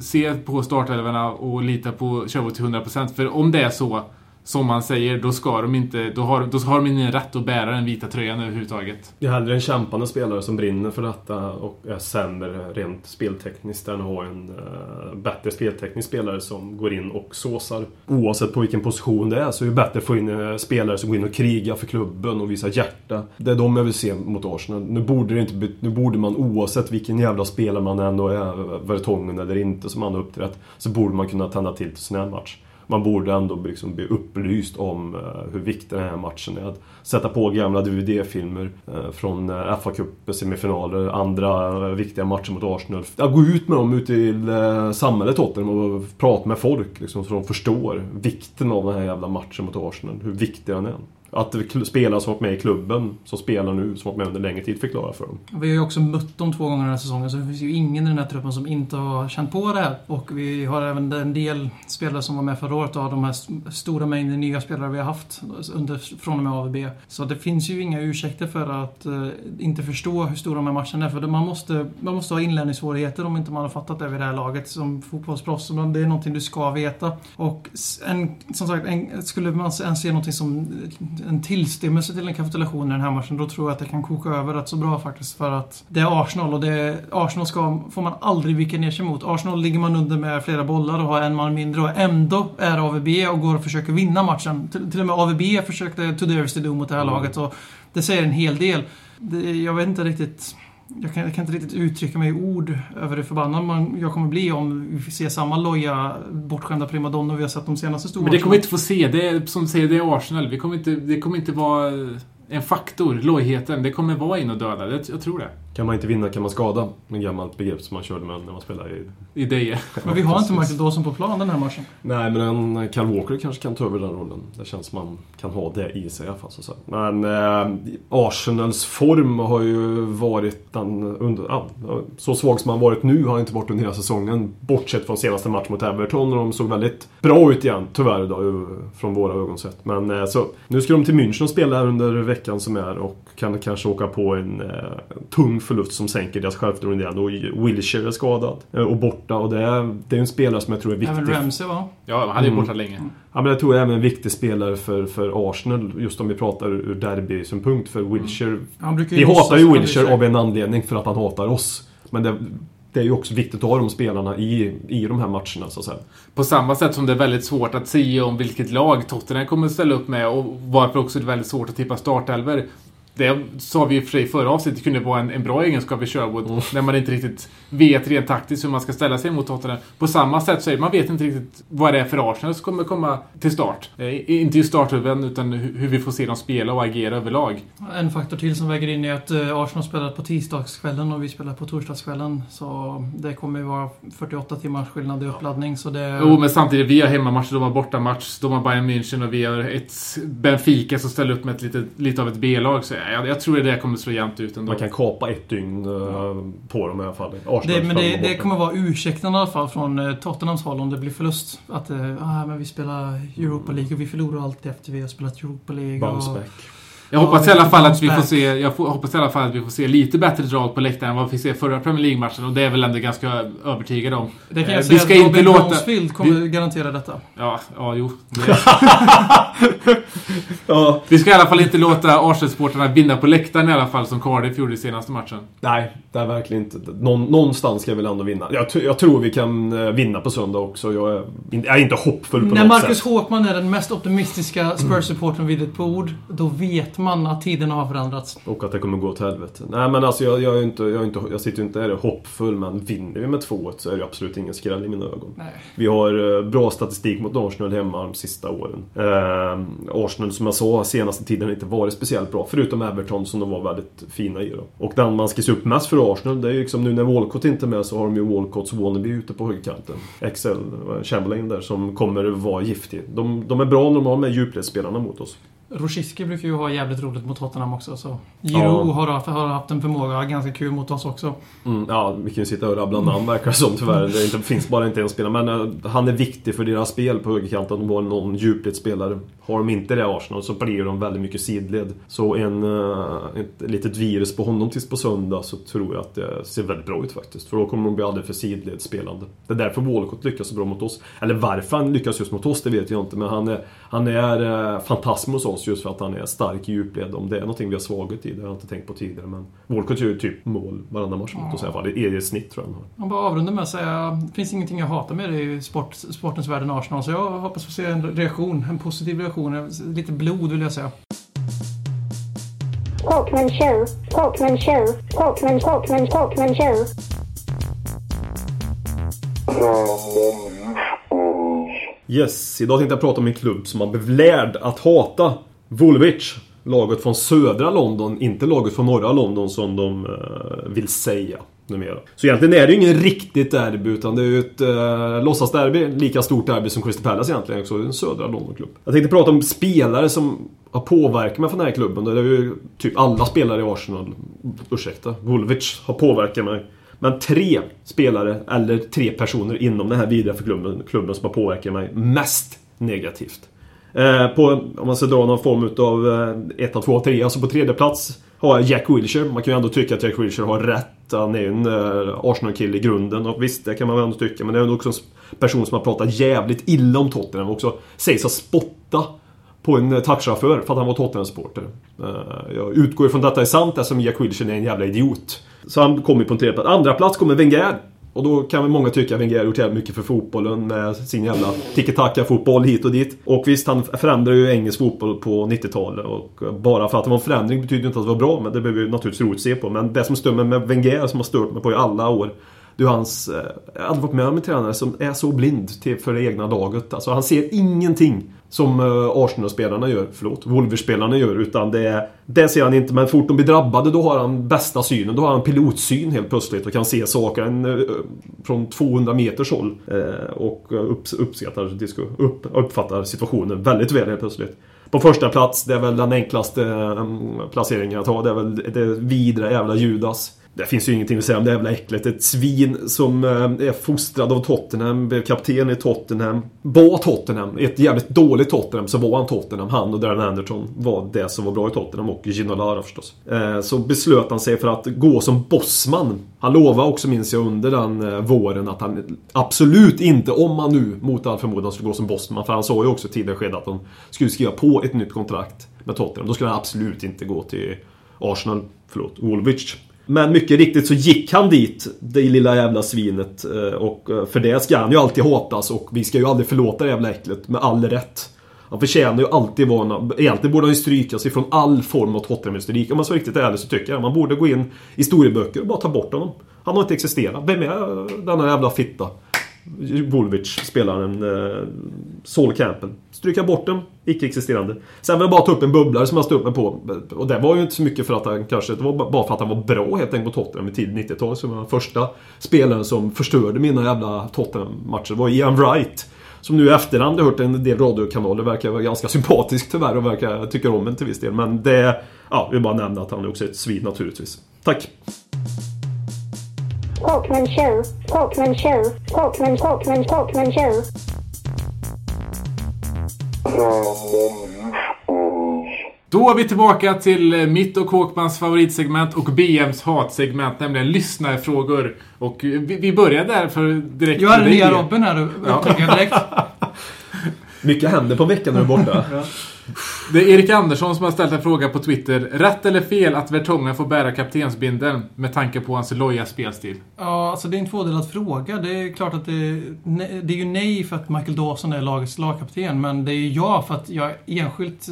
se på startelvorna och lita på Sherwood till 100%. För om det är så som man säger, då ska de inte, då har, då har de ingen rätt att bära den vita tröjan överhuvudtaget. Det är hellre en kämpande spelare som brinner för detta och är sämre rent speltekniskt än att ha en uh, bättre spelteknisk spelare som går in och såsar. Oavsett på vilken position det är så är det bättre att få in uh, spelare som går in och krigar för klubben och visar hjärta. Det är de jag vill se mot Arsenal. Nu borde, det inte, nu borde man oavsett vilken jävla spelare man ändå är, eh, Vertongen eller inte, som han har uppträtt, så borde man kunna tända till till sån här match. Man borde ändå liksom bli upplyst om eh, hur viktig den här matchen är. Att sätta på gamla DVD-filmer eh, från eh, fa Cup semifinaler, andra viktiga matcher mot Arsenal. Att gå ut med dem ute i samhället Tottenham och prata med folk liksom, så de förstår vikten av den här jävla matchen mot Arsenal. Hur viktig den är. Att det spelare som varit med i klubben, som spelar nu, som varit med under längre tid, förklara för dem. Vi har ju också mött dem två gånger den här säsongen så det finns ju ingen i den här truppen som inte har känt på det här. Och vi har även en del spelare som var med förra året av de här stora mängden nya spelare vi har haft under, från och med AVB. Så det finns ju inga ursäkter för att eh, inte förstå hur stora de här matcherna är. För man måste, man måste ha inlärningssvårigheter om inte man har fattat det vid det här laget som fotbollsproffs. Det är någonting du ska veta. Och en, som sagt, en, skulle man ens se någonting som en tillstymmelse till en kapitulation i den här matchen, då tror jag att det kan koka över rätt så bra faktiskt. För att det är Arsenal och det, Arsenal ska, får man aldrig vika ner sig mot. Arsenal ligger man under med flera bollar och har en man mindre och ändå är AVB och går och försöker vinna matchen. Till, till och med AVB försökte to do mot det här laget och det säger en hel del. Det, jag vet inte riktigt jag kan, jag kan, inte riktigt uttrycka mig i ord över hur förbannad man, jag kommer bli om vi får se samma loja, bortskämda primadonnor vi har sett de senaste stora Men det kommer vi inte få se. Det är som säger, det är Arsenal. Vi kommer inte, det kommer inte vara en faktor, lojheten. Det kommer vara in och döda. Jag tror det. Kan man inte vinna kan man skada. Ett gammalt begrepp som man körde med när man spelade i... I Deje. Men vi har inte Michael Dawson på plan den här matchen. Nej, men en Kyle Walker kanske kan ta över den rollen. Det känns som man kan ha det i sig i alla fall. Så men eh, Arsenals form har ju varit den under, ja, Så svag som man varit nu har inte varit under hela säsongen. Bortsett från senaste match mot Everton och de såg väldigt bra ut igen. Tyvärr då, från våra ögon sett. Men eh, så, nu ska de till München och spela under veckan som är och kan kanske åka på en eh, tung förlust som sänker deras självförtroende igen. Och Wilshire är skadad eh, och borta och det är, det är en spelare som jag tror är viktig. Även Ramsey va? Ja, han är mm. borta länge. Ja, men jag tror även en viktig spelare för, för Arsenal, just om vi pratar ur derby-synpunkt. För Wilshire... Mm. Vi hatar ju Wilshire av en anledning, för att han hatar oss. Men det, det är ju också viktigt att ha de spelarna i, i de här matcherna så att säga. På samma sätt som det är väldigt svårt att säga om vilket lag Tottenham kommer att ställa upp med och varför också det är väldigt svårt att tippa startelver. Det sa vi i förra avsnittet kunde vara en, en bra egenskap i Sherwood. Mm. När man inte riktigt vet rent taktiskt hur man ska ställa sig mot Tottenham. På samma sätt så är man vet inte riktigt vad det är för Arsenal som kommer komma till start. Eh, inte i starthuven utan hur vi får se dem spela och agera överlag. En faktor till som väger in är att eh, Arsenal spelar på tisdagskvällen och vi spelar på torsdagskvällen. Så det kommer ju vara 48 timmars skillnad i uppladdning. Så det... Jo, men samtidigt. Vi har hemmamatch, de har bortamatch, de har Bayern München och vi har ett Benfica som ställer upp med ett lite, lite av ett B-lag. Så jag, jag tror att det kommer slå jämnt ut ändå. Man kan kapa ett dygn uh, på dem i alla fall. Det, men det, det kommer vara ursäkten i alla fall från uh, Tottenhams håll om det blir förlust. Att uh, ah, men vi spelar Europa League och vi förlorar alltid efter vi har spelat Europa League. Bounce och. Jag hoppas, i alla fall att vi får se, jag hoppas i alla fall att vi får se lite bättre drag på läktaren än vad vi fick se förra Premier League-matchen. Och det är väl ändå ganska övertygad om. Det kan jag eh, säga vi ska att inte Robin låta... Bromsfield kommer vi... garantera detta. Ja, ja jo. ja. Vi ska i alla fall inte låta Arsenal-supportrarna vinna på läktaren i alla fall, som Cardiff gjorde i senaste matchen. Nej, det är verkligen inte. Någon, någonstans ska vi väl ändå vinna. Jag, jag, tror vi kan eh, vinna på söndag också. Jag är, jag är inte hoppfull på När något Marcus sätt. Håkman är den mest optimistiska Spurs-supportern vid ett bord, då vet man att tiden har förändrats. Och att det kommer gå åt helvete. Nej men alltså jag, jag, är inte, jag, är inte, jag sitter ju inte här hoppfull men vinner vi med 2-1 så är det absolut ingen skräll i mina ögon. Nej. Vi har eh, bra statistik mot Arsenal hemma de sista åren. Eh, Arsenal som jag sa senaste tiden har inte varit speciellt bra. Förutom Everton som de var väldigt fina i. Då. Och den man ska se upp mest för Arsenal det är ju liksom nu när Walcott inte är med så har de ju Walcotts Wannabe ute på högerkanten. XL, eh, Chamberlain där som kommer vara giftig. De, de är bra när de har med djupledsspelarna mot oss. Rosicki brukar ju ha jävligt roligt mot Tottenham också. Så. Giroud ja. har, har haft en förmåga att ha ganska kul mot oss också. Mm, ja, vi kan ju sitta och rabbla namn verkar det som tyvärr. Det inte, finns bara inte en spelare. Men uh, han är viktig för deras spel på högerkanten. De har någon djupledsspelare. Har de inte det i Arsenal så blir de väldigt mycket sidled. Så en, uh, ett litet virus på honom tills på söndag så tror jag att det ser väldigt bra ut faktiskt. För då kommer de bli alldeles för sidledsspelande. Det är därför Walcott lyckas så bra mot oss. Eller varför han lyckas just mot oss, det vet jag inte. Men han är, han är uh, fantastisk hos oss just för att han är stark i djupled. Om det är någonting vi har svaghet i, det har jag inte tänkt på tidigare. Men Walcott gör ju typ mål varannan match mot oss i alla fall. Det är ett snitt tror jag han har. Man bara avrunda med att säga, det finns ingenting jag hatar med det i sport, sportens värld Arsenal. Så jag hoppas få se en reaktion, en positiv reaktion. Lite blod vill jag säga. Talkman show, Talkman show, Talkman, Talkman, Talkman show. Yes, idag tänkte jag prata om en klubb som man blev lärd att hata. Woolwich. Laget från södra London, inte laget från norra London som de uh, vill säga. numera. Så egentligen är det ju ingen riktigt derby utan det är ju ett eh, låtsasderby. Lika stort derby som Crystal Palace egentligen. Också en södra London-klubb. Jag tänkte prata om spelare som har påverkat mig från den här klubben. Det är ju typ alla spelare i Arsenal. Ursäkta. Woolwich har påverkat mig. Men tre spelare, eller tre personer inom den här vidare för klubben, klubben som har påverkat mig mest negativt. Eh, på, om man ska dra någon form utav eh, 1, 2, 3. Alltså på tredje plats har jag Jack Wilshere. Man kan ju ändå tycka att Jack Wilshere har rätt. Han är ju en uh, Arsenal-kille i grunden. Och visst, det kan man väl ändå tycka. Men det är också en person som har pratat jävligt illa om Tottenham. Och också sägs ha spottat på en eh, taxichaufför för att han var Tottenham-supporter. Eh, jag utgår ifrån att detta är sant eftersom Jack Wilshere är en jävla idiot. Så han kommer på en tredje plats. Andra plats kommer Wenger. Och då kan väl många tycka att Wenger har gjort jävligt mycket för fotbollen med sin jävla tiki-taka-fotboll hit och dit. Och visst, han förändrade ju engelsk fotboll på 90-talet. Och bara för att det var en förändring betyder inte att det var bra, men det behöver vi naturligtvis roligt se på. Men det som stör mig med Wenger, som har stört mig på i alla år, det är hans... Eh, jag har aldrig varit med om en tränare som är så blind till, för det egna laget. Alltså han ser ingenting som eh, Arsenal-spelarna gör, förlåt, Wolvers-spelarna gör. Utan det, det ser han inte. Men fort de blir drabbade, då har han bästa synen. Då har han pilotsyn helt plötsligt och kan se saker eh, från 200 meters håll. Och upp, uppskattar, upp, uppfattar situationen väldigt väl helt plötsligt. På första plats, det är väl den enklaste placeringen att ha. Det är väl det vidra jävla Judas. Det finns ju ingenting att säga om det jävla äcklet. Ett svin som eh, är fostrad av Tottenham, blev kapten i Tottenham. Var Tottenham. Ett jävligt dåligt Tottenham så var han Tottenham. Han och Darren Anderton var det som var bra i Tottenham och Ginolara förstås. Eh, så beslöt han sig för att gå som bossman. Han lovade också, minns jag, under den eh, våren att han absolut inte, om han nu mot all förmodan skulle gå som bossman. För han sa ju också tidigare skede att han skulle skriva på ett nytt kontrakt med Tottenham. Då skulle han absolut inte gå till Arsenal, förlåt, Woolwich. Men mycket riktigt så gick han dit, det lilla jävla svinet. Eh, och eh, för det ska han ju alltid hatas och vi ska ju aldrig förlåta det jävla äcklet, med all rätt. Han förtjänar ju alltid vara... Egentligen borde han ju strykas ifrån all form av Tottenham-historik. Om man så riktigt ärlig så tycker jag man borde gå in i historieböcker och bara ta bort honom. Han har inte existerat. Vem är eh, denna jävla fitta? Woolwich, spelaren eh, Saul Campbell. Stryka bort den, icke-existerande. Sen vill jag bara ta upp en bubblare som jag stod upp med på. Och det var ju inte så mycket för att han kanske... Det var bara för att han var bra helt enkelt på Tottenham i tidigt 90-tal. Som var den första spelaren som förstörde mina jävla Tottenham-matcher. Det var Ian Wright. Som nu i efterhand har hört en del radiokanaler verkar vara ganska sympatisk tyvärr och verkar tycka om en till viss del. Men det... Ja, vi vill bara nämna att han är också ett svin naturligtvis. Tack! Talkman show, Talkman show, Talkman, Talkman, Talkman show. Då är vi tillbaka till mitt och Kåkmans favoritsegment och BMs hatsegment, nämligen lyssnarfrågor. Och vi, vi börjar där för direkt... Jag den nya Robin här, upptäcker jag direkt. Mycket händer på veckan när du är borta. Det är Erik Andersson som har ställt en fråga på Twitter. Rätt eller fel att Vertongen får bära kaptensbindeln med tanke på hans loja spelstil? Ja, alltså det är en tvådelad fråga. Det är klart att det, det är ju nej för att Michael Dawson är lagets lagkapten, men det är ju ja för att jag enskilt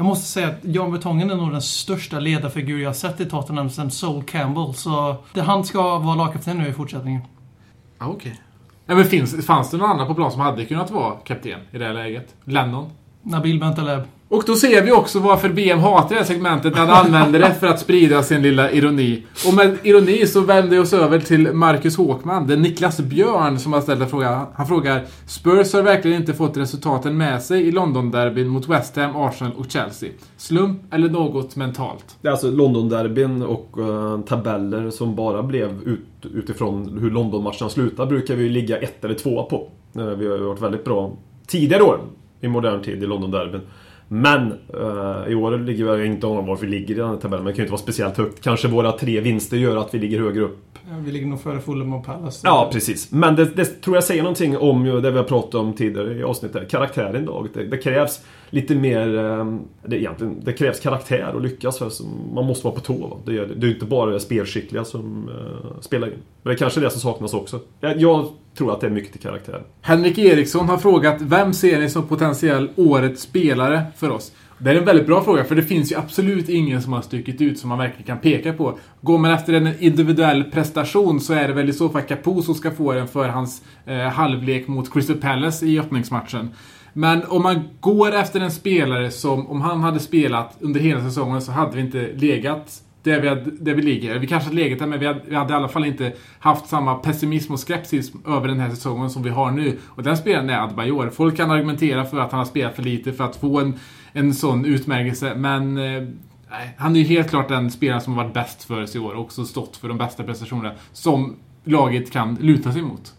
jag måste säga att Jan Vertongen är nog den största ledarfigur jag har sett i Tottenham sen Sol Campbell. Så det, han ska vara lagkapten nu i fortsättningen. Ah, Okej. Okay. Ja, men finns, fanns det någon annan på plan som hade kunnat vara kapten i det här läget? Lennon? Nabil Bentaleb. Och då ser vi också varför BM hatar det här segmentet när han använder det för att sprida sin lilla ironi. Och med ironi så vänder vi oss över till Marcus Håkman. Det är Niklas Björn som har ställt en fråga. Han frågar Spurs har verkligen inte fått resultaten med sig i London-derbyn mot West Ham, Arsenal och Chelsea. Slump eller något mentalt? Det är alltså London-derbyn och uh, tabeller som bara blev ut, utifrån hur London-matcherna slutar brukar vi ligga ett eller två på. Uh, vi har ju varit väldigt bra tidigare år i modern tid i London-derbyn. Men uh, i år ligger vi inte om var vi ligger i den här tabellen, men det kan ju inte vara speciellt högt. Kanske våra tre vinster gör att vi ligger högre upp. Ja, vi ligger nog före Fulham och Palace. Ja, precis. Men det, det, tror jag säger någonting om det vi har pratat om tidigare i avsnittet. Karaktären i laget. Det, det, krävs lite mer... Um, det, egentligen, det krävs karaktär att lyckas. För man måste vara på tå. Va? Det, det är inte bara det spelskickliga som uh, spelar in. Men det är kanske är det som saknas också. Jag, jag tror att det är mycket till karaktär. Henrik Eriksson har frågat Vem ser ni som potentiell årets spelare för oss? Det är en väldigt bra fråga, för det finns ju absolut ingen som har stuckit ut som man verkligen kan peka på. Går man efter en individuell prestation så är det väl i så fall Capo som ska få den för hans eh, halvlek mot Crystal Palace i öppningsmatchen. Men om man går efter en spelare som, om han hade spelat under hela säsongen så hade vi inte legat där vi, hade, där vi ligger. Vi kanske hade legat där, men vi hade, vi hade i alla fall inte haft samma pessimism och skepsis över den här säsongen som vi har nu. Och den spelaren är Adebayor. Folk kan argumentera för att han har spelat för lite för att få en, en sån utmärkelse, men eh, Nej, han är ju helt klart den spelaren som har varit bäst för oss i år och också stått för de bästa prestationerna som laget kan luta sig mot.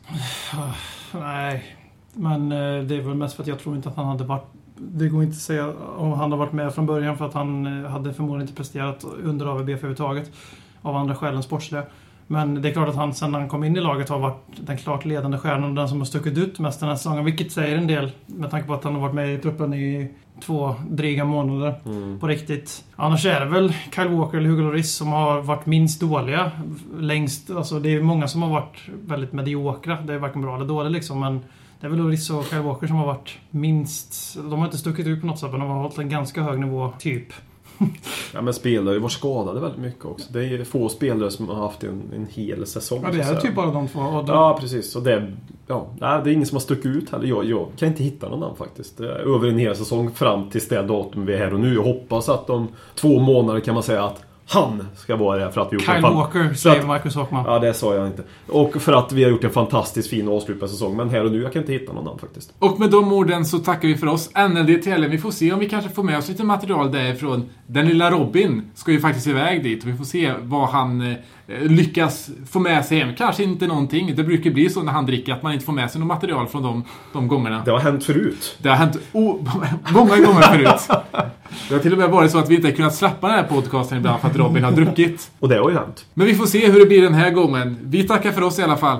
Ah, nej, men eh, det är väl mest för att jag tror inte att han hade varit... Det går inte att säga om han har varit med från början för att han eh, hade förmodligen inte presterat under AVB överhuvudtaget. Av andra skäl än sportsliga. Men det är klart att han sen han kom in i laget har varit den klart ledande stjärnan och den som har stuckit ut mest den här säsongen. Vilket säger en del med tanke på att han har varit med i truppen i två dryga månader. På riktigt. Annars är det väl Kyle Walker eller Hugo Lloris som har varit minst dåliga. Längst. Alltså det är många som har varit väldigt mediokra. Det är varken bra eller dåligt liksom. Men det är väl Lloris och Kyle Walker som har varit minst... De har inte stuckit ut på något sätt men de har hållit en ganska hög nivå, typ. Ja men spelare varit skadade väldigt mycket också. Det är få spelare som har haft en, en hel säsong. Ja, det är typ bara de två. Och de, Ja, precis. Och det, ja, nej, det är ingen som har stuckit ut heller. Jag, jag kan inte hitta någon annan faktiskt. Över en hel säsong fram till det datum vi är här och nu. Jag hoppas att om två månader kan man säga att han ska vara det för att vi gjort Kyle Walker, säger att- Marcus Håkman. Ja, det sa jag inte. Och för att vi har gjort en fantastiskt fin avslutad säsong. Men här och nu, jag kan inte hitta någon annan faktiskt. Och med de orden så tackar vi för oss. NLD helgen. Vi får se om vi kanske får med oss lite material därifrån. Den lilla Robin ska ju faktiskt iväg dit och vi får se vad han eh, lyckas få med sig hem. Kanske inte någonting. Det brukar bli så när han dricker att man inte får med sig något material från de, de gångerna. Det har hänt förut. Det har hänt många gånger förut. Det har till och med varit så att vi inte har kunnat släppa den här podcasten ibland för att Robin har druckit. Och det har ju hänt. Men vi får se hur det blir den här gången. Vi tackar för oss i alla fall.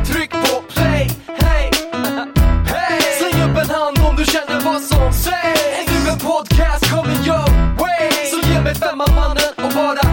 som sägs. En podcast coming your way. Så ge mig femman mannen och bara